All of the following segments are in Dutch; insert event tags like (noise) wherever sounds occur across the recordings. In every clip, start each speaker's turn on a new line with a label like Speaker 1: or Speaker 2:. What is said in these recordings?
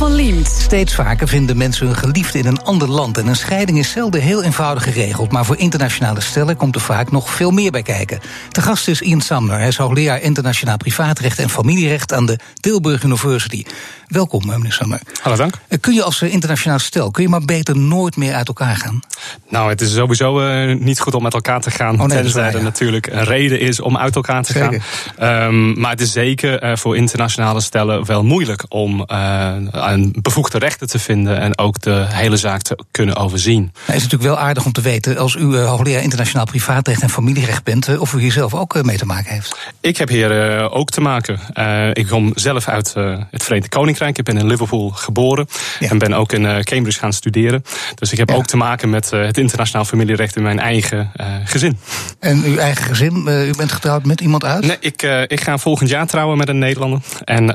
Speaker 1: Paul van Liemt.
Speaker 2: Steeds vaker vinden mensen hun geliefde in een ander land. En een scheiding is zelden heel eenvoudig geregeld. Maar voor internationale stellen komt er vaak nog veel meer bij kijken. De gast is Ian Samner. Hij is hoogleraar internationaal privaatrecht en familierecht aan de Tilburg University. Welkom, meneer Sammer.
Speaker 3: Hallo, dank.
Speaker 2: Kun je als internationaal stel, kun je maar beter nooit meer uit elkaar gaan?
Speaker 3: Nou, het is sowieso uh, niet goed om met elkaar te gaan.
Speaker 2: Oh, nee,
Speaker 3: tenzij
Speaker 2: waar, ja.
Speaker 3: er natuurlijk een reden is om uit elkaar te
Speaker 2: Zeker.
Speaker 3: gaan. Um, maar het is zeker uh, voor internationale stellen wel moeilijk om uh, een bevoegde rechter te vinden en ook de hele zaak te kunnen overzien.
Speaker 2: Het is natuurlijk wel aardig om te weten, als u hoogleraar internationaal privaatrecht en familierecht bent, of u hier zelf ook mee te maken heeft.
Speaker 3: Ik heb hier ook te maken. ik kom zelf uit het Verenigd Koninkrijk. Ik ben in Liverpool geboren ja. en ben ook in Cambridge gaan studeren. Dus ik heb ja. ook te maken met het internationaal familierecht in mijn eigen gezin.
Speaker 2: En uw eigen gezin? u bent getrouwd met iemand uit?
Speaker 3: Nee, ik, ik ga volgend jaar trouwen met een Nederlander. En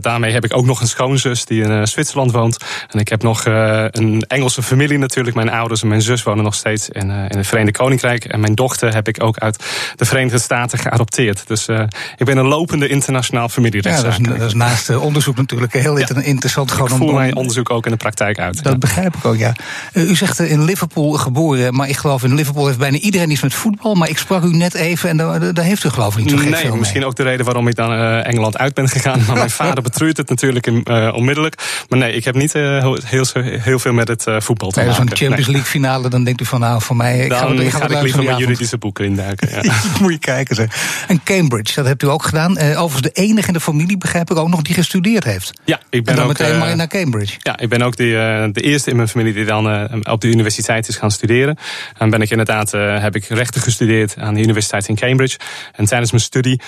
Speaker 3: daarmee heb ik ook nog een schoonzus die in Zwitserland woont. En ik heb nog uh, een Engelse familie natuurlijk. Mijn ouders en mijn zus wonen nog steeds in, uh, in het Verenigd Koninkrijk. En mijn dochter heb ik ook uit de Verenigde Staten geadopteerd. Dus ik ben een lopende internationaal familierechtszaak.
Speaker 2: Ja, dat is, dat is naast onderzoek natuurlijk heel ja. interessant.
Speaker 3: Ik
Speaker 2: gewoon
Speaker 3: voer
Speaker 2: om,
Speaker 3: mijn onderzoek ook in de praktijk uit.
Speaker 2: Dat
Speaker 3: ja.
Speaker 2: begrijp ik ook, ja. u zegt in Liverpool geboren, maar ik geloof in Liverpool heeft bijna iedereen iets met voetbal. Maar ik sprak u net even en daar, daar heeft u geloof ik niet zo gek
Speaker 3: Nee, misschien
Speaker 2: mee.
Speaker 3: ook de reden waarom ik dan Engeland uit ben gegaan. Maar (laughs) mijn vader betreurt het natuurlijk in, onmiddellijk. Maar nee, ik heb niet heel, heel, heel veel met het uh, voetbal te maken.
Speaker 2: Zo'n Champions League finale, dan denkt u van nou, voor mij... Ik
Speaker 3: dan
Speaker 2: ga, ik
Speaker 3: ga,
Speaker 2: ga
Speaker 3: ik liever mijn juridische boeken induiken. (laughs) Ja.
Speaker 2: Moet je kijken zeg. En Cambridge, dat hebt u ook gedaan. Uh, overigens de enige in de familie, begrijp ik ook nog, die gestudeerd heeft.
Speaker 3: Ja, ik ben
Speaker 2: en dan
Speaker 3: ook,
Speaker 2: meteen maar naar Cambridge.
Speaker 3: Ja, ik ben ook de, de eerste in mijn familie die dan op de universiteit is gaan studeren. En ben ik inderdaad, heb ik rechten gestudeerd aan de universiteit in Cambridge. En tijdens mijn studie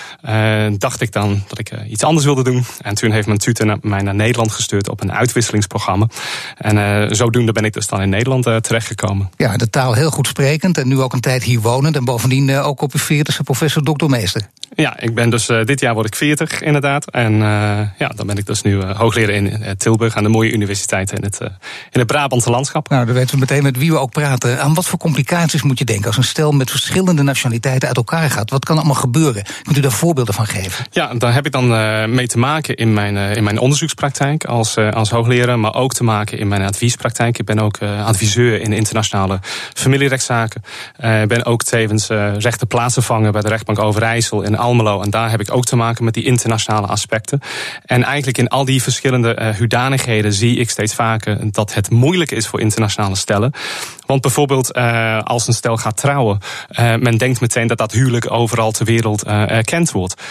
Speaker 3: dacht ik dan dat ik iets anders wilde doen. En toen heeft mijn tutor mij naar Nederland gestuurd op een uitwisselingsprogramma. En uh, zodoende ben ik dus dan in Nederland uh, terechtgekomen.
Speaker 2: Ja, de taal heel goed sprekend en nu ook een tijd hier wonend. En bovendien uh, ook op uw veertigste professor doktermeester.
Speaker 3: Ja, ik ben dus dit jaar word ik 40 inderdaad. En ja, dan ben ik dus nu hoogleraar in Tilburg aan de mooie universiteit in het, in het Brabantse landschap.
Speaker 2: Nou, dan weten we meteen met wie we ook praten. Aan wat voor complicaties moet je denken als een stel met verschillende nationaliteiten uit elkaar gaat? Wat kan allemaal gebeuren? Kunt u daar voorbeelden van geven?
Speaker 3: Ja, daar heb ik dan mee te maken in mijn, in mijn onderzoekspraktijk als, als hoogleraar, maar ook te maken in mijn adviespraktijk. Ik ben ook uh, adviseur in internationale familierechtszaken. Ik uh, ben ook tevens uh, rechterplaatsvervanger bij de rechtbank Overijssel in Almelo. En daar heb ik ook te maken met die internationale aspecten. En eigenlijk in al die verschillende hoedanigheden zie ik steeds vaker dat het moeilijk is voor internationale stellen. Want bijvoorbeeld als een stel gaat trouwen, men denkt meteen dat dat huwelijk overal ter wereld erkend wordt.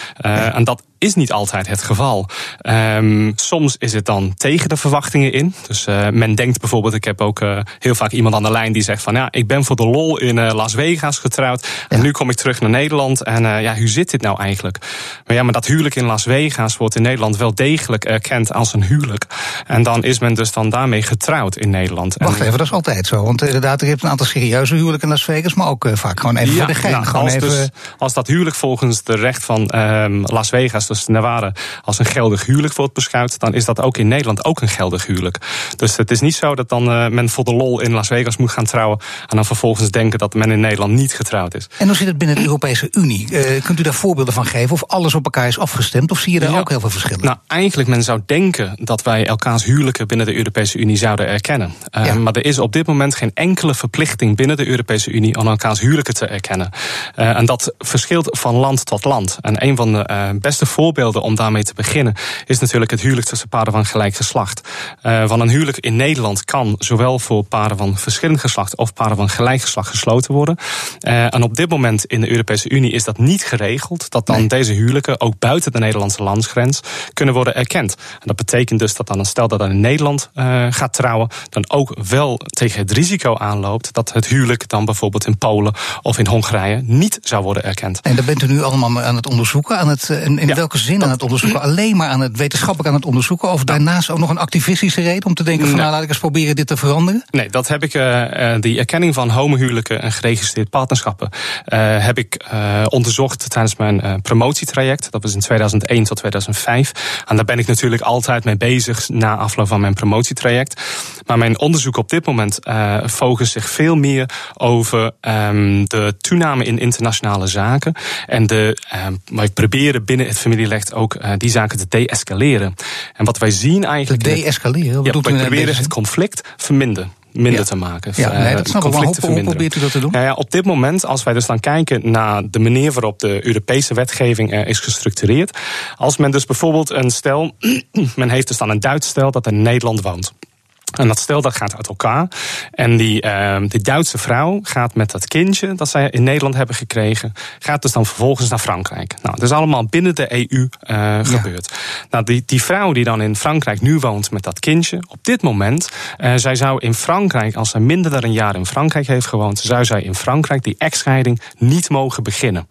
Speaker 3: En dat is niet altijd het geval. Um, soms is het dan tegen de verwachtingen in. Dus uh, men denkt bijvoorbeeld, ik heb ook uh, heel vaak iemand aan de lijn die zegt van ja, ik ben voor de lol in uh, Las Vegas getrouwd. En nu kom ik terug naar Nederland. En ja, hoe zit dit nou eigenlijk? Maar ja, maar dat huwelijk in Las Vegas wordt in Nederland wel degelijk erkend als een huwelijk. En dan is men dus dan daarmee getrouwd in Nederland.
Speaker 2: Wacht even, dat is altijd zo. Want inderdaad, er hebt een aantal serieuze huwelijken in Las Vegas, maar ook vaak gewoon even
Speaker 3: ja,
Speaker 2: voor de gein.
Speaker 3: Nou, als,
Speaker 2: even...
Speaker 3: dus, als dat huwelijk volgens de recht van um, Las Vegas, dus Nevada, als een geldig huwelijk wordt beschouwd, dan is dat ook in Nederland ook een geldig huwelijk. Dus het is niet zo dat dan uh, men voor de lol in Las Vegas moet gaan trouwen en dan vervolgens denken dat men in Nederland niet getrouwd is.
Speaker 2: En hoe zit het binnen de Europese Unie? Uh, kunt u daar voorbeelden van geven? Of alles op elkaar is afgestemd? Of zie je daar ja. ook heel veel verschillen?
Speaker 3: Nou, eigenlijk men zou denken dat wij elkaars huwelijken binnen de Europese Unie zouden erkennen. Uh, ja. Maar er is op dit moment geen enkele verplichting binnen de Europese Unie om elkaars huwelijken te erkennen. Uh, en dat verschilt van land tot land. En een van de beste voorbeelden om daarmee te beginnen is natuurlijk het huwelijk tussen paren van gelijk geslacht. Uh, van een huwelijk in Nederland kan zowel voor paren van verschillend geslacht of paren van gelijk geslacht gesloten worden. Uh, en op dit moment in de Europese Unie is dat niet geregeld. Dat dan nee. deze huwelijken ook buiten de Nederlandse landsgrens kunnen worden erkend. En dat betekent dus dat dan een stel dat dan in Nederland uh, gaat trouwen, dan ook wel tegen het risico aanloopt dat het huwelijk dan bijvoorbeeld in Polen of in Hongarije niet zou worden erkend.
Speaker 2: En dat bent u nu allemaal aan het onderzoeken. Aan het, in in
Speaker 3: ja.
Speaker 2: Welke zin aan het onderzoeken? Alleen maar aan het wetenschappelijk aan het onderzoeken? Of daarnaast ook nog een activistische reden om te denken van nou laat ik eens proberen dit te veranderen?
Speaker 3: Nee, dat heb ik, uh, die erkenning van homohuwelijken en geregistreerd partnerschappen, uh, heb ik onderzocht tijdens mijn promotietraject. Dat was in 2001 tot 2005. En daar ben ik natuurlijk altijd mee bezig na afloop van mijn promotietraject. Maar mijn onderzoek op dit moment focust zich veel meer over um, de toename in internationale zaken. En de, um, maar ik probeerde binnen het familierecht ook die zaken te de-escaleren. En wat wij zien eigenlijk.
Speaker 2: Te de-escaleren?
Speaker 3: Ja, wij proberen het conflict verminderen minder te maken.
Speaker 2: Ja, nee, dat snap ik. Hoe, hoe probeert u dat te doen?
Speaker 3: Ja, ja, op dit moment, als wij dus dan kijken naar de manier waarop de Europese wetgeving uh, is gestructureerd. Als men dus bijvoorbeeld een stel, (clears throat) men heeft dus dan een Duits stel dat in Nederland woont. En dat stel dat gaat uit elkaar. En die, uh, die Duitse vrouw gaat met dat kindje dat zij in Nederland hebben gekregen, gaat dus dan vervolgens naar Frankrijk. Nou, dat is allemaal binnen de EU uh, ja. gebeurd. Nou, die, die vrouw die dan in Frankrijk nu woont met dat kindje, op dit moment, uh, zij zou in Frankrijk, als zij minder dan een jaar in Frankrijk heeft gewoond, zou zij in Frankrijk die echtscheiding niet mogen beginnen.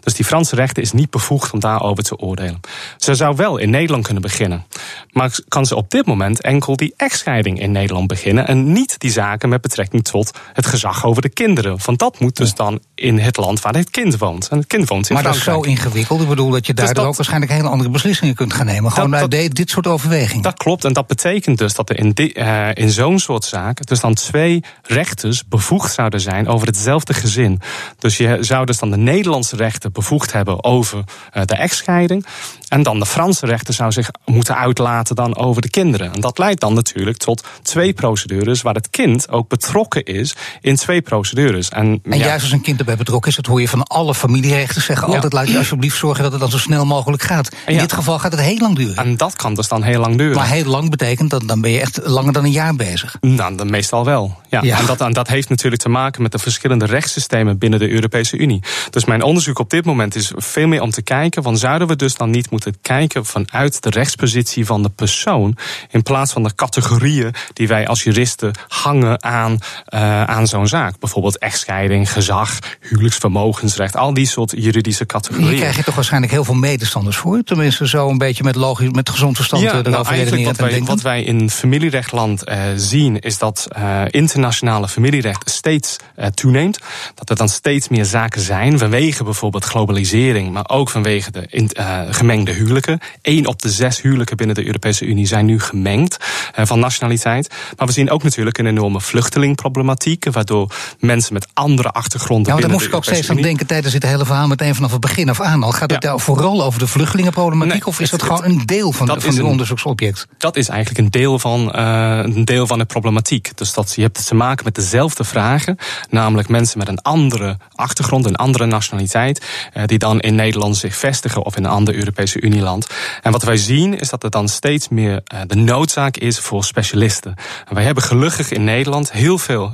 Speaker 3: Dus die Franse rechter is niet bevoegd om daarover te oordelen. Ze zou wel in Nederland kunnen beginnen. Maar kan ze op dit moment enkel die echtscheiding in Nederland beginnen. En niet die zaken met betrekking tot het gezag over de kinderen. Want dat moet dus dan in het land waar het kind woont. En het kind woont in
Speaker 2: maar
Speaker 3: Frankrijk.
Speaker 2: dat is zo ingewikkeld. Ik bedoel dat je daardoor dus ook waarschijnlijk hele andere beslissingen kunt gaan nemen. Gewoon dat, dat, dit soort overwegingen.
Speaker 3: Dat klopt. En dat betekent dus dat er in, uh, in zo'n soort zaak dus dan twee rechters bevoegd zouden zijn over hetzelfde gezin. Dus je zou dus dan de Nederlandse rechter bevoegd hebben over uh, de echtscheiding. En dan de Franse rechter zou zich moeten uitlaten dan over de kinderen. En dat leidt dan natuurlijk tot twee procedures waar het kind ook betrokken is in twee procedures.
Speaker 2: En, en ja, juist als een kind erbij betrokken is, dat hoor je van alle familierechten zeggen ja. altijd laat je alsjeblieft zorgen dat het dan zo snel mogelijk gaat. In ja. dit geval gaat het heel lang duren.
Speaker 3: En dat kan dus dan heel lang duren.
Speaker 2: Maar heel lang betekent dat dan ben je echt langer dan een jaar bezig.
Speaker 3: Nou, dan meestal wel. Ja. En, dat, en dat heeft natuurlijk te maken met de verschillende rechtssystemen binnen de Europese Unie. Dus mijn onderzoek op dit moment is veel meer om te kijken, van zouden we dus dan niet moeten kijken vanuit de rechtspositie van de persoon, in plaats van de categorieën die wij als juristen hangen aan, uh, aan zo'n zaak. Bijvoorbeeld echtscheiding, gezag, huwelijksvermogensrecht, al die soort juridische categorieën.
Speaker 2: Hier krijg je toch waarschijnlijk heel veel medestanders voor? Tenminste, zo een beetje met logisch, met gezond verstand
Speaker 3: ja,
Speaker 2: erover
Speaker 3: nou, eigenlijk wat wij, wat wij in familierechtland uh, zien, is dat uh, internationale familierecht steeds toeneemt. Dat er dan steeds meer zaken zijn, vanwege bijvoorbeeld globalisering, maar ook vanwege de in, gemengde huwelijken. Eén op de zes huwelijken binnen de Europese Unie zijn nu gemengd van nationaliteit. Maar we zien ook natuurlijk een enorme vluchtelingproblematiek, waardoor mensen met andere achtergronden.
Speaker 2: Ja, daar moest ik ook steeds aan denken tijdens dit hele verhaal, meteen vanaf het begin af aan al. Gaat het daar vooral over de vluchtelingenproblematiek, nee, of is dat gewoon een deel van, dat van het onderzoeksobject?
Speaker 3: Dat is eigenlijk een deel van, uh, een deel van de problematiek. Dus dat je hebt te maken met dezelfde vragen, namelijk mensen met een andere achtergrond, een andere nationaliteit, uh, die dan in Nederland zich vestigen of in een ander Europese Unieland. En wat wij zien is dat er dan steeds meer uh, de noodzaak is voor specialisten. En wij hebben gelukkig in Nederland heel veel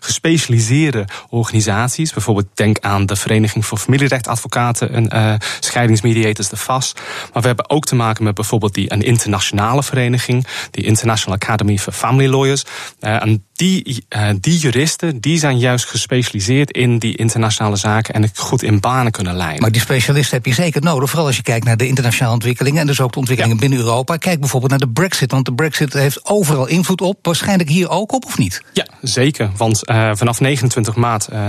Speaker 3: gespecialiseerde organisaties. Bijvoorbeeld denk aan de Vereniging voor Familierechtadvocaten en uh, scheidingsmediators, de FAS. Maar we hebben ook te maken met bijvoorbeeld die, een internationale vereniging, die International Academy for Family Lawyers. Uh, en die, uh, die juristen die zijn juist gespecialiseerd in die internationale zaken en het goed in banen kunnen leiden.
Speaker 2: Maar die specialisten heb je zeker nodig, vooral als je kijkt naar de internationale ontwikkelingen en dus ook de ontwikkelingen ja. binnen Europa. Kijk bijvoorbeeld naar de Brexit, want de Brexit heeft overal invloed op. Waarschijnlijk hier ook op, of niet?
Speaker 3: Ja, zeker. Want vanaf 29 maart uh,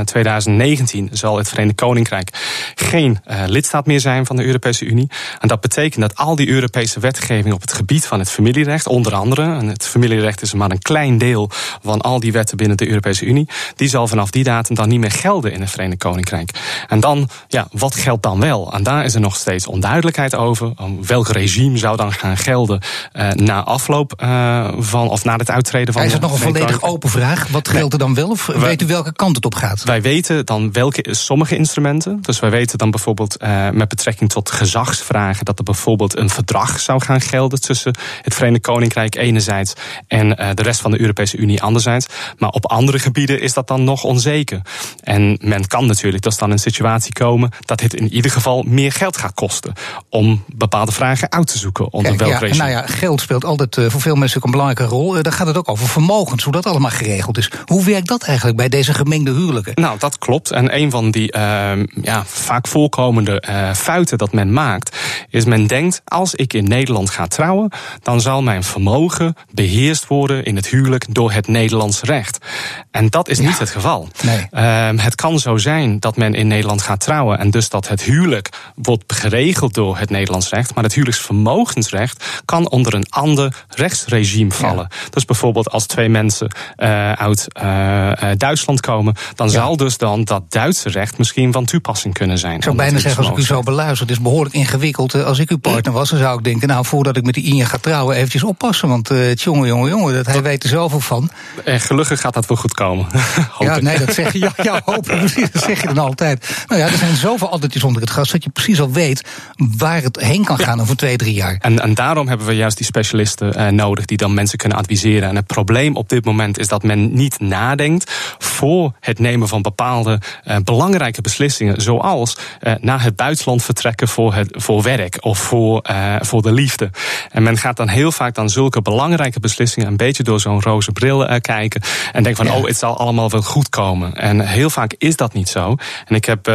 Speaker 3: 2019 zal het Verenigd Koninkrijk geen uh, lidstaat meer zijn van de Europese Unie. En dat betekent dat al die Europese wetgeving op het gebied van het familierecht, onder andere, en het familierecht is maar een klein deel van al die wetten binnen de Europese Unie, die zal vanaf die datum dan niet meer gelden in het Verenigd Koninkrijk. En dan, ja, wat geldt dan wel? En daar is er nog steeds onduidelijkheid over. Welk regime zou dan gaan gelden uh, na afloop uh, van, of na het uittreden van.
Speaker 2: Is het nog een volledig open vraag? Wat geldt er dan wel? Of wij, weet u welke kant het op gaat?
Speaker 3: Wij weten dan welke sommige instrumenten. Dus wij weten dan bijvoorbeeld uh, met betrekking tot gezagsvragen dat er bijvoorbeeld een verdrag zou gaan gelden tussen het Verenigd Koninkrijk enerzijds en de rest van de Europese Unie anderzijds. Maar op andere gebieden is dat dan nog onzeker. En men kan natuurlijk dus dan een situatie komen dat het in ieder geval meer geld gaat kosten om bepaalde vragen uit te zoeken onder welk
Speaker 2: ja, Nou ja, geld speelt altijd uh, voor veel mensen ook een belangrijke rol. Dan gaat het ook over vermogens, hoe dat allemaal geregeld is. Hoe werkt dat eigenlijk bij deze gemengde huwelijken?
Speaker 3: Nou, dat klopt. En een van die uh, ja, vaak voorkomende uh, fouten dat men maakt, is men denkt: als ik in Nederland ga trouwen, dan zal mijn vermogen beheerst worden in het huwelijk door het Nederlands recht. En dat is ja. niet het geval.
Speaker 2: Nee.
Speaker 3: Ehm, het kan zo zijn dat men in Nederland gaat trouwen en dus dat het huwelijk wordt geregeld door het Nederlands recht, maar het huwelijksvermogensrecht kan onder een ander rechtsregime vallen. Ja. Dus bijvoorbeeld als twee mensen uh, uit uh, Duitsland komen, dan ja. zal dus dan dat Duitse recht misschien van toepassing kunnen zijn.
Speaker 2: Ik zou bijna zeggen, als ik u zo beluister, het is behoorlijk ingewikkeld. Als ik uw partner was, dan zou ik denken, nou, voordat ik met die Inja ga trouwen, eventjes oppassen. Want uh, jongen, jongen, jongen, dat hij weet er zoveel van.
Speaker 3: En gelukkig gaat dat wel goed komen. (laughs)
Speaker 2: ja, nee, dat zeg je, ja, ja hopen, (laughs) precies, dat zeg je dan altijd. Nou ja, er zijn zoveel aldertjes onder het gas, dat je precies al weet waar het heen kan gaan over twee, drie jaar.
Speaker 3: En, en daarom hebben we juist die specialisten uh, nodig die dan mensen kunnen adviseren. En het probleem op dit moment is dat men niet nadenkt voor het nemen van bepaalde belangrijke beslissingen, zoals uh, naar het buitenland vertrekken voor, het, voor werk of voor, voor de liefde. En men gaat dan heel vaak dan zulke belangrijke beslissingen een beetje door zo'n roze bril kijken en denkt van, ja. oh, het zal allemaal wel goed komen. En heel vaak is dat niet zo. En ik heb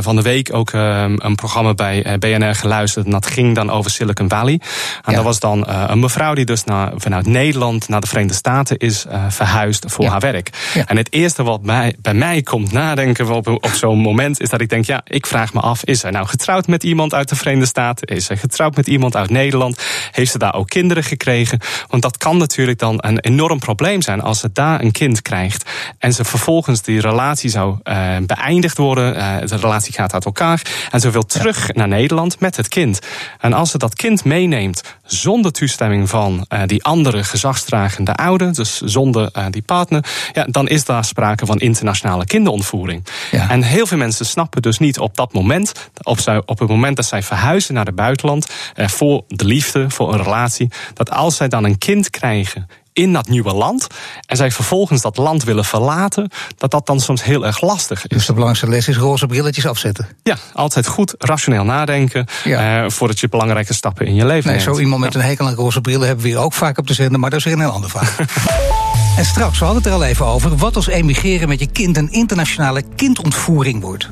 Speaker 3: van de week ook een programma bij BNR geluisterd en dat ging dan over Silicon Valley. En ja. dat was dan uh, een mevrouw die dus naar, vanuit Nederland naar de Verenigde Staten is verhuisd voor ja. haar werk. En het eerste wat bij, bij mij komt nadenken op, op zo'n moment is dat ik denk, ja, ik vraag me af, is zij nou getrouwd met iemand uit de Verenigde Staten? Is zij getrouwd met iemand uit Nederland? Heeft ze daar ook kinderen gekregen? Want dat kan natuurlijk dan een enorm probleem zijn als ze daar een kind krijgt en ze vervolgens die relatie zou uh, beëindigd worden, de relatie gaat uit elkaar en ze wil terug naar Nederland met het kind. En als ze dat kind meeneemt zonder toestemming van uh, die andere gezagsdragende ouder, dus zonder uh, die partner, ja, dan is daar sprake van internationale kinderontvoering.
Speaker 2: Ja.
Speaker 3: En heel veel mensen snappen dus niet op dat moment, op, zij, op het moment dat zij verhuizen naar het buitenland, uh, voor de liefde, voor een relatie, dat als zij dan een kind krijgen in dat nieuwe land. En zij vervolgens dat land willen verlaten, dat dat dan soms heel erg lastig is.
Speaker 2: Dus de belangrijkste les is roze brilletjes afzetten.
Speaker 3: Ja, altijd goed rationeel nadenken ja. uh, voordat je belangrijke stappen in je leven
Speaker 2: nee,
Speaker 3: neemt.
Speaker 2: Zo iemand met ja. een hekel aan roze brillen hebben we hier ook vaak op de zender, maar dat is weer een heel ander vraag. (laughs) en straks, we hadden het er al even over, wat als emigreren met je kind een internationale kindontvoering wordt.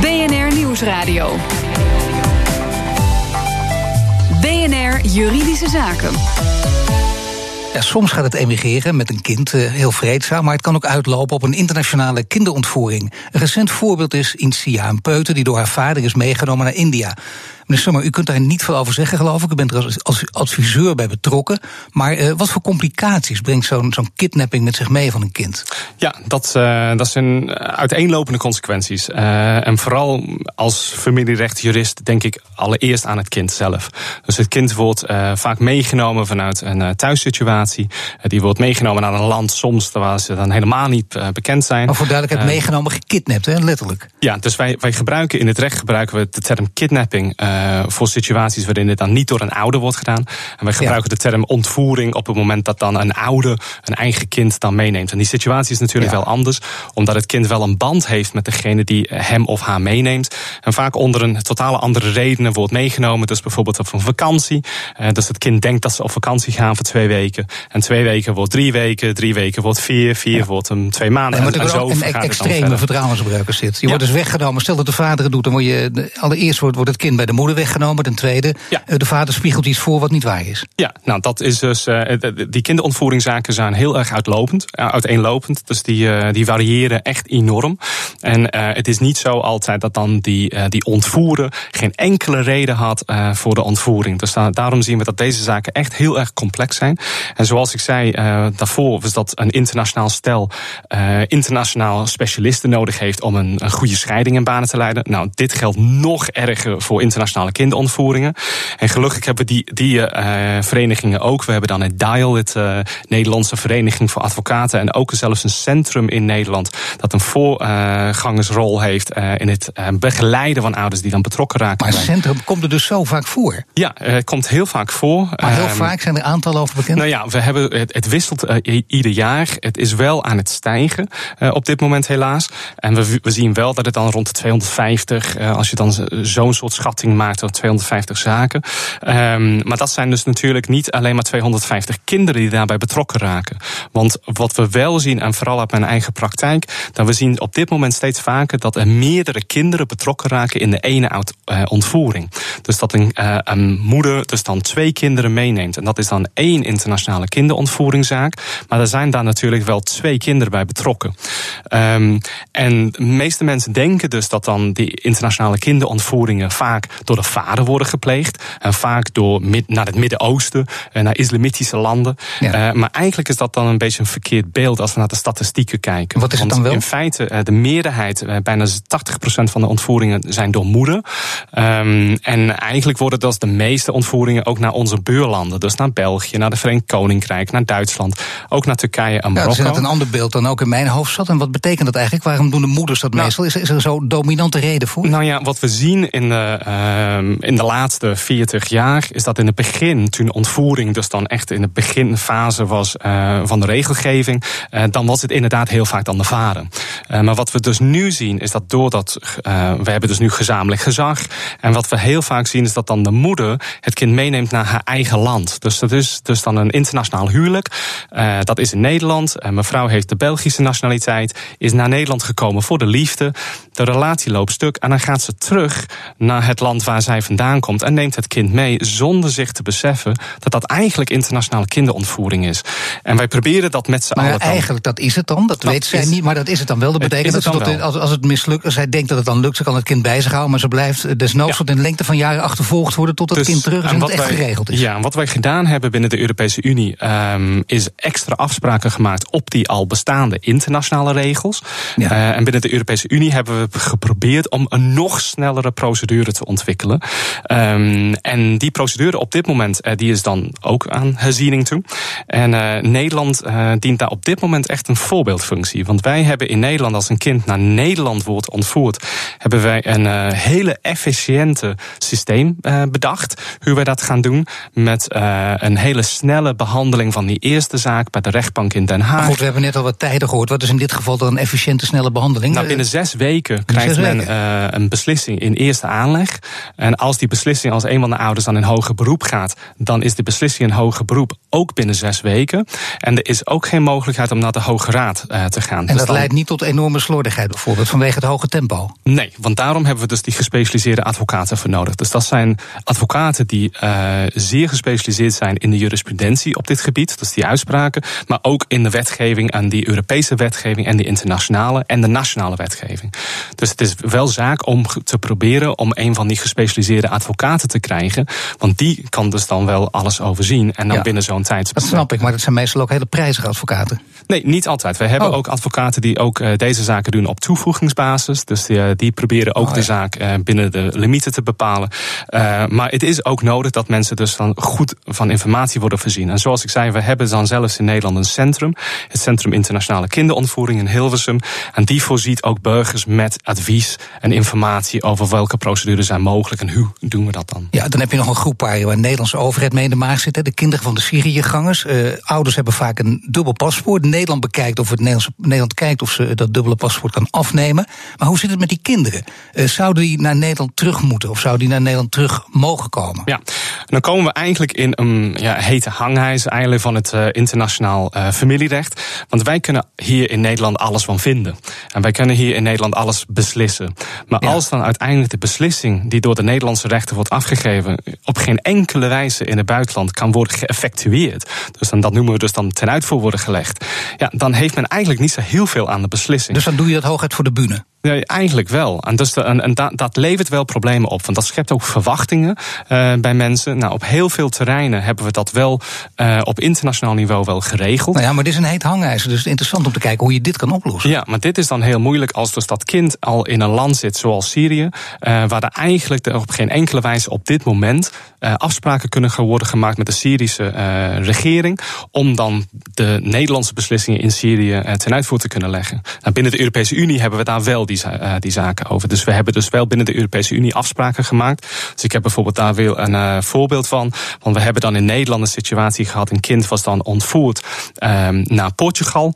Speaker 1: BNR Nieuwsradio. BNR Juridische Zaken.
Speaker 2: Ja, soms gaat het emigreren met een kind uh, heel vreedzaam, maar het kan ook uitlopen op een internationale kinderontvoering. Een recent voorbeeld is Insia, een peuter die door haar vader is meegenomen naar India. Meneer Summer, u kunt daar niet veel over zeggen, geloof ik. U bent er als, als adviseur bij betrokken. Maar uh, wat voor complicaties brengt zo'n zo'n kidnapping met zich mee van een kind?
Speaker 3: Ja, dat, uh, dat zijn uiteenlopende consequenties. Uh, en vooral als familierechtjurist denk ik allereerst aan het kind zelf. Dus het kind wordt vaak meegenomen vanuit een thuissituatie. die wordt meegenomen naar een land soms waar ze dan helemaal niet bekend zijn.
Speaker 2: Maar voor duidelijkheid meegenomen, gekidnapt, hè, letterlijk.
Speaker 3: Ja, dus wij, wij gebruiken in het recht gebruiken we de term kidnapping uh, voor situaties waarin het dan niet door een ouder wordt gedaan. En wij gebruiken ja. de term ontvoering op het moment dat dan een ouder een eigen kind dan meeneemt. En die situatie is natuurlijk ja. wel anders, omdat het kind wel een band heeft met degene die hem of haar meeneemt. En vaak onder een totale andere redenen wordt meegenomen. Dus bijvoorbeeld op een vakantie. Uh, dus het kind denkt dat ze op vakantie gaan voor twee weken. En twee weken wordt drie weken, drie weken wordt vier, vier ja. wordt hem twee maanden.
Speaker 2: En, en, en zo een extreme zit. Je wordt dus weggenomen. Stel dat de vader het doet, dan word je allereerst wordt, wordt het kind bij de moeder weggenomen. Ten tweede,
Speaker 3: ja.
Speaker 2: de vader spiegelt iets voor wat niet waar is.
Speaker 3: Ja, nou dat is dus. Uh, die kinderontvoeringszaken zijn heel erg uitlopend, uh, uiteenlopend. Dus die, uh, die variëren echt enorm. En het is niet zo altijd dat dan die, die ontvoerder geen enkele reden had voor de ontvoering. Dus da daarom zien we dat deze zaken echt heel erg complex zijn. En zoals ik zei daarvoor, was dat een internationaal stel internationaal specialisten nodig heeft om een, een goede scheiding in banen te leiden. Nou, dit geldt nog erger voor internationale internationale kinderontvoeringen. En gelukkig hebben we die, die verenigingen ook. We hebben dan het DIAL, het Nederlandse Vereniging voor Advocaten. En ook zelfs een centrum in Nederland dat een voorgangersrol heeft in het begeleiden van ouders die dan betrokken raken.
Speaker 2: Maar een centrum komt er dus zo vaak voor?
Speaker 3: Ja, het komt heel vaak voor.
Speaker 2: Maar heel ehm, vaak zijn er aantallen over bekend?
Speaker 3: Nou ja, we hebben, het, het wisselt ieder jaar. Het is wel aan het stijgen op dit moment helaas. En we, we zien wel dat het dan rond de 250, uh, als je dan zo'n soort schatting maakt, dan 250 zaken. Um, maar dat zijn dus natuurlijk niet alleen maar 250 kinderen die daarbij betrokken raken. Want wat we wel zien, en vooral uit mijn eigen praktijk, dat we zien op dit moment steeds vaker dat er meerdere kinderen betrokken raken in de ene uh, ontvoering. Dus dat een, uh, een moeder dus dan twee kinderen meeneemt. En dat is dan één internationale kinderontvoeringszaak. Maar er zijn daar natuurlijk wel twee kinderen bij betrokken. Um, en de meeste mensen denken dus dat dan die internationale kinderontvoeringen vaak door de vader worden gepleegd. En vaak door naar het Midden-Oosten, en naar islamitische landen. Ja. Uh, maar eigenlijk is dat dan een beetje een verkeerd beeld als we naar de statistieken kijken.
Speaker 2: Wat is het dan wel?
Speaker 3: In feite, uh, de meerderheid, bijna 80% van de ontvoeringen zijn door moeder. Um, en eigenlijk worden dus de meeste ontvoeringen ook naar onze buurlanden. Dus naar België, naar de Verenigd Koninkrijk, naar Duitsland, ook naar Turkije en Marokko. Ja,
Speaker 2: dat is een ander beeld dan ook in mijn hoofd En wat betekent dat eigenlijk? Waarom doen de moeders dat nou, meestal? Is, is er zo'n dominante reden voor?
Speaker 3: Nou ja, wat we zien in de, uh, in de laatste 40 jaar is dat in het begin, toen ontvoering dus dan echt in de beginfase was uh, van de regelgeving, uh, dan was het inderdaad heel vaak dan de vader. maar wat we dus nu zien is dat doordat we hebben dus nu gezamenlijk gezag. En wat we heel vaak zien is dat dan de moeder het kind meeneemt naar haar eigen land. Dus dat is dus dan een internationaal huwelijk. dat is in Nederland. mevrouw heeft de Belgische nationaliteit, is naar Nederland gekomen voor de liefde. De relatie loopt stuk en dan gaat ze terug naar het land waar zij vandaan komt en neemt het kind mee zonder zich te beseffen dat dat eigenlijk internationale kinderontvoering is. En wij proberen dat met z'n allen.
Speaker 2: Maar eigenlijk, dat is het dan. Dat, weet zij niet, maar dat is het dan wel. Dat betekent dat ze als, als het mislukt, als zij denkt dat het dan lukt, ze kan het kind bij zich houden, maar ze blijft desnoods tot in lengte van jaren achtervolgd worden tot het dus, kind terug is en, het echt geregeld is.
Speaker 3: Ja, en wat wij gedaan hebben binnen de Europese Unie um, is extra afspraken gemaakt op die al bestaande internationale regels. Ja. Uh, en binnen de Europese Unie hebben we geprobeerd om een nog snellere procedure te ontwikkelen. Um, en die procedure op dit moment uh, die is dan ook aan herziening toe. En uh, Nederland dient daar op dit moment echt een voorbeeldfunctie. Want wij hebben in Nederland, als een kind naar Nederland wordt ontvoerd, hebben wij een hele efficiënte systeem bedacht. Hoe wij dat gaan doen. Met een hele snelle behandeling van die eerste zaak bij de rechtbank in Den Haag. Maar
Speaker 2: goed, we hebben net al wat tijden gehoord. Wat is in dit geval dan een efficiënte, snelle behandeling?
Speaker 3: Nou, binnen zes weken krijgt men een beslissing in eerste aanleg. En als die beslissing, als een van de ouders dan in hoger beroep gaat, dan is de beslissing in hoger beroep ook binnen zes weken. En er is ook geen mogelijkheid om naar de Hoge Raad uh, te gaan.
Speaker 2: En dus dat leidt niet tot enorme slordigheid bijvoorbeeld, vanwege het hoge tempo?
Speaker 3: Nee, want daarom hebben we dus die gespecialiseerde advocaten voor nodig. Dus dat zijn advocaten die uh, zeer gespecialiseerd zijn in de jurisprudentie op dit gebied, dus die uitspraken, maar ook in de wetgeving en die Europese wetgeving en de internationale en de nationale wetgeving. Dus het is wel zaak om te proberen om een van die gespecialiseerde advocaten te krijgen. Want die kan dus dan wel alles overzien en dan binnen zo'n tijd.
Speaker 2: Dat snap ik, maar dat zijn meestal ook hele prijzige advocaten.
Speaker 3: Nee, niet altijd. We hebben oh. ook advocaten die ook uh, deze zaken doen op toevoegingsbasis. Dus die, uh, die proberen ook oh, de zaak uh, binnen de limieten te bepalen. maar het is ook nodig dat mensen dus van goed van informatie worden voorzien. En zoals ik zei, we hebben dan zelfs in Nederland een centrum. Het Centrum Internationale Kinderontvoering in Hilversum. En die voorziet ook burgers met advies en informatie over welke procedures zijn mogelijk en hoe doen we dat dan.
Speaker 2: Ja, dan heb je nog een groep waar, waar de Nederlandse overheid mee in de maag zit. Hè, de kinderen van de Syriëgangers. Uh, ouders hebben vaak een dubbel paspoort. Nederland bekijkt of het Nederlands, Nederland kijkt of ze dat dubbele paspoort kan afnemen. Maar hoe zit het met die kinderen? Uh, zouden die naar Nederland terug moeten of zouden die naar Nederland terug mogen komen?
Speaker 3: Ja, dan komen we eigenlijk in een ja, hete hangijs eigenlijk van het uh, internationaal familierecht. Want wij kunnen hier in Nederland alles van vinden. En wij kunnen hier in Nederland alles beslissen. Maar als dan uiteindelijk de beslissing die door de Nederlandse rechter wordt afgegeven, op geen enkele wijze in het buitenland kan worden geëffectueerd. Dus dan, dat noemen we dus dan ten uitvoer worden gelegd. Ja, dan heeft men eigenlijk niet zo heel veel aan de beslissing.
Speaker 2: Dus dan doe je dat hooguit voor de bühne?
Speaker 3: Nee, eigenlijk wel. En, dus en, en dat, dat, levert wel problemen op. Want dat schept ook verwachtingen uh, bij mensen. Nou, op heel veel terreinen hebben we dat wel uh, op internationaal niveau wel geregeld.
Speaker 2: Nou ja, maar dit is een heet hangijzer. Dus het is interessant om te kijken hoe je dit kan oplossen.
Speaker 3: Ja, maar dit is dan heel moeilijk als dus dat kind al in een land zit zoals Syrië. Uh, waar er eigenlijk op geen enkele wijze op dit moment afspraken kunnen worden gemaakt met de Syrische regering. Om dan de Nederlandse beslissingen in Syrië ten uitvoer te kunnen leggen. Nou, binnen de Europese Unie hebben we daar wel die, die zaken over. Dus we hebben dus wel binnen de Europese Unie afspraken gemaakt. Dus ik heb bijvoorbeeld daar weer een voorbeeld van. Want we hebben dan in Nederland een situatie gehad. Een kind was dan ontvoerd um, naar Portugal.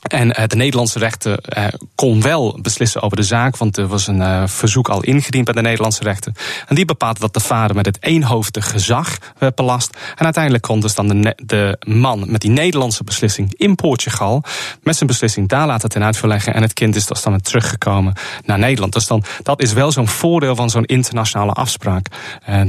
Speaker 3: En uh, de Nederlandse rechter uh, kon wel beslissen over de zaak, want er was een uh, verzoek al ingediend bij de Nederlandse rechter. En die bepaalde dat de vader met het eenhoofdige gezag werd belast. En uiteindelijk kon dus dan de, de man met die Nederlandse beslissing in Portugal met zijn beslissing daar laten ten uitvoer leggen. En het kind is dus dan weer teruggekomen naar Nederland. Dus dan, dat is wel zo'n voordeel van zo'n internationale afspraak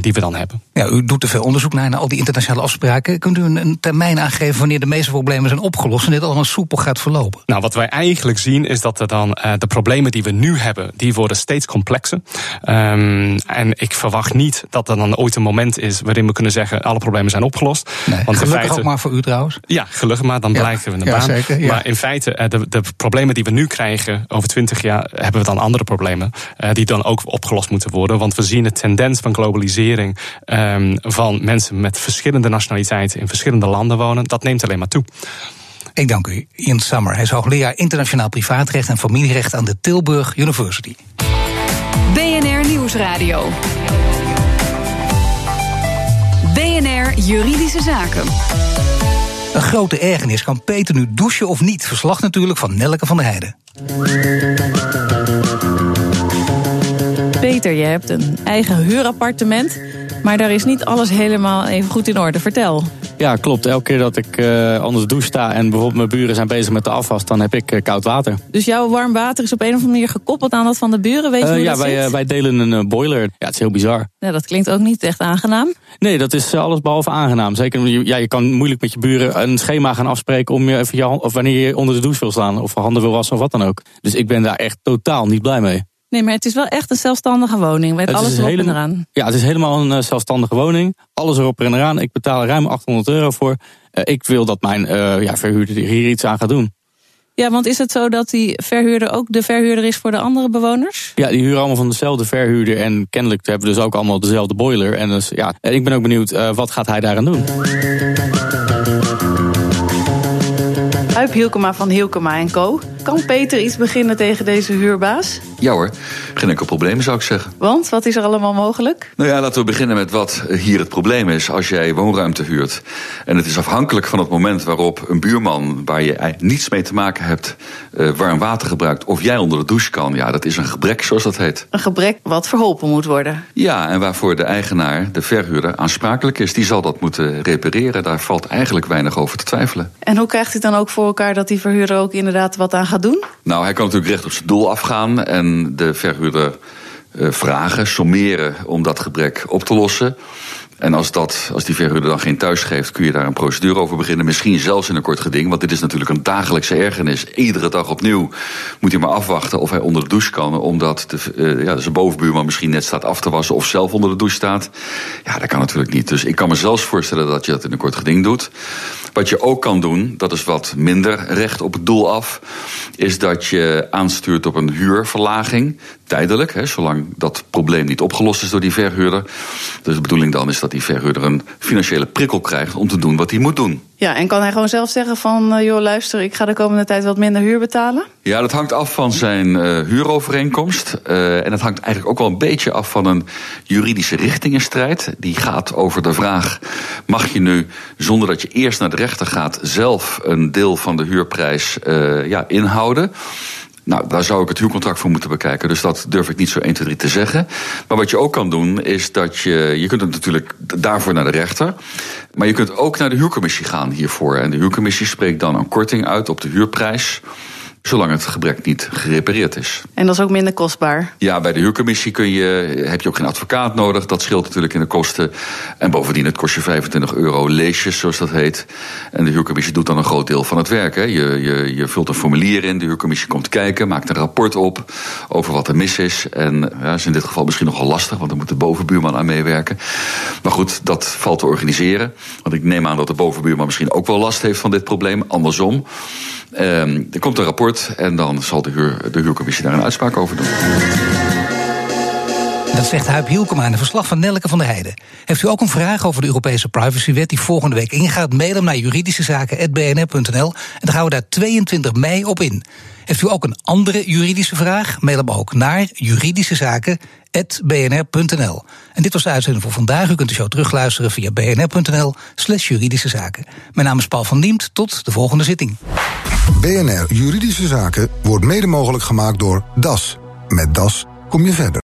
Speaker 3: die we dan hebben.
Speaker 2: Ja, u doet er veel onderzoek naar, naar al die internationale afspraken. Kunt u een, een termijn aangeven wanneer de meeste problemen zijn opgelost en dit allemaal soepel gaat verlopen?
Speaker 3: Nou, wat wij eigenlijk zien is dat er dan uh, de problemen die we nu hebben, die worden steeds complexer. Um, en ik verwacht niet dat er dan ooit een moment is waarin we kunnen zeggen alle problemen zijn opgelost.
Speaker 2: Nee, Want gelukkig feite, ook maar voor u trouwens.
Speaker 3: Ja, gelukkig maar, dan ja, blijven we in de
Speaker 2: ja,
Speaker 3: baan.
Speaker 2: Zeker, ja.
Speaker 3: Maar in feite, uh, de, de problemen die we nu krijgen over twintig jaar, hebben we dan andere problemen uh, die dan ook opgelost moeten worden. Want we zien de tendens van globalisering um, van mensen met verschillende nationaliteiten in verschillende landen wonen. Dat neemt alleen maar toe.
Speaker 2: Ik dank u, Ian Summer. Hij is hoogleraar internationaal privaatrecht en familierecht aan de Tilburg University.
Speaker 1: BNR Nieuwsradio. BNR Juridische Zaken.
Speaker 2: Een grote ergernis. Kan Peter nu douchen of niet? Verslag natuurlijk van Nelke van der Heijden.
Speaker 4: Peter, je hebt een eigen huurappartement. Maar daar is niet alles helemaal even goed in orde. Vertel.
Speaker 5: Ja, klopt. Elke keer dat ik uh, onder de douche sta en bijvoorbeeld mijn buren zijn bezig met de afwas, dan heb ik uh, koud water.
Speaker 4: Dus jouw warm water is op een of andere manier gekoppeld aan dat van de buren? Weet je uh, hoe
Speaker 5: ja,
Speaker 4: dat
Speaker 5: wij,
Speaker 4: zit?
Speaker 5: wij delen een boiler. Ja, het is heel bizar.
Speaker 4: Ja, dat klinkt ook niet echt aangenaam.
Speaker 5: Nee, dat is alles behalve aangenaam. Zeker, ja, je kan moeilijk met je buren een schema gaan afspreken om je even je hand, of wanneer je onder de douche wil staan of handen wil wassen of wat dan ook. Dus ik ben daar echt totaal niet blij mee.
Speaker 4: Nee, maar het is wel echt een zelfstandige woning. Met
Speaker 5: Het
Speaker 4: alles erop
Speaker 5: helemaal-
Speaker 4: en eraan.
Speaker 5: Ja, het is helemaal een eh, zelfstandige woning. Alles erop en eraan. Ik betaal ruim 800 euro voor. Eh, ik wil dat mijn eh, ja, verhuurder hier iets aan gaat doen.
Speaker 4: Ja, want is het zo dat die verhuurder ook de verhuurder is voor de andere bewoners?
Speaker 5: Ja, die huren allemaal van dezelfde verhuurder. En kennelijk hebben we dus ook allemaal dezelfde boiler. En dus, ja, en ik ben ook benieuwd, wat gaat hij daaraan doen?
Speaker 4: Huip Hielkema van Hielkema Co. Kan Peter iets beginnen tegen deze huurbaas?
Speaker 6: Ja hoor, geen enkel probleem zou ik zeggen.
Speaker 4: Want, wat is er allemaal mogelijk?
Speaker 6: Nou ja, laten we beginnen met wat hier het probleem is als jij woonruimte huurt. En het is afhankelijk van het moment waarop een buurman waar je niets mee te maken hebt, uh, warm water gebruikt of jij onder de douche kan. Ja, dat is een gebrek zoals dat heet.
Speaker 4: Een gebrek wat verholpen moet worden.
Speaker 6: Ja, en waarvoor de eigenaar, de verhuurder, aansprakelijk is. Die zal dat moeten repareren. Daar valt eigenlijk weinig over te twijfelen.
Speaker 4: En hoe krijgt hij dan ook voor dat die verhuurder ook inderdaad wat aan gaat doen?
Speaker 6: Nou, hij kan natuurlijk recht op zijn doel afgaan en de verhuurder uh, vragen, sommeren om dat gebrek op te lossen. En als, dat, als die verhuurder dan geen thuis geeft, kun je daar een procedure over beginnen. Misschien zelfs in een kort geding, want dit is natuurlijk een dagelijkse ergernis. Iedere dag opnieuw moet hij maar afwachten of hij onder de douche kan. Omdat de, uh, ja, zijn bovenbuurman misschien net staat af te wassen of zelf onder de douche staat. Ja, dat kan natuurlijk niet. Dus ik kan me zelfs voorstellen dat je dat in een kort geding doet. Wat je ook kan doen, dat is wat minder recht op het doel af, is dat je aanstuurt op een huurverlaging. Tijdelijk, hè, zolang dat probleem niet opgelost is door die verhuurder. Dus de bedoeling dan is dat die verhuurder een financiële prikkel krijgt om te doen wat hij moet doen.
Speaker 4: Ja, en kan hij gewoon zelf zeggen van, uh, joh luister, ik ga de komende tijd wat minder huur betalen?
Speaker 6: Ja, dat hangt af van zijn uh, huurovereenkomst. Uh, en dat hangt eigenlijk ook wel een beetje af van een juridische richtingenstrijd. Die gaat over de vraag, mag je nu, zonder dat je eerst naar de rechter gaat, zelf een deel van de huurprijs ja, inhouden? Nou, daar zou ik het huurcontract voor moeten bekijken. Dus dat durf ik niet zo 1, 2, 3 te zeggen. Maar wat je ook kan doen, is dat je. Je kunt het natuurlijk daarvoor naar de rechter. Maar je kunt ook naar de huurcommissie gaan hiervoor. En de huurcommissie spreekt dan een korting uit op de huurprijs. Zolang het gebrek niet gerepareerd is.
Speaker 4: En dat is ook minder kostbaar?
Speaker 6: Ja, bij de huurcommissie kun je, heb je ook geen advocaat nodig. Dat scheelt natuurlijk in de kosten. En bovendien, het kost je 25 euro leesjes, zoals dat heet. En de huurcommissie doet dan een groot deel van het werk. Hè. Je, je, je vult een formulier in, de huurcommissie komt kijken, maakt een rapport op over wat er mis is. En ja, is in dit geval misschien nogal lastig, want dan moet de bovenbuurman aan meewerken. Maar goed, dat valt te organiseren. Want ik neem aan dat de bovenbuurman misschien ook wel last heeft van dit probleem. Andersom. Um, er komt een rapport en dan zal de, de huurcommissie daar een uitspraak over doen.
Speaker 2: Dat zegt Huip Hielkema in een verslag van Nelke van der Heijden. Heeft u ook een vraag over de Europese privacywet die volgende week ingaat? Mail hem naar juridischezaken.bnr.nl en dan gaan we daar 22 mei op in. Heeft u ook een andere juridische vraag? Mail hem ook naar juridischezaken.bnr.nl. En dit was de uitzending voor vandaag. U kunt de show terugluisteren via bnr.nl slash juridische zaken. Mijn naam is Paul van Diemt. Tot de volgende zitting.
Speaker 7: BNR Juridische Zaken wordt mede mogelijk gemaakt door DAS. Met DAS kom je verder.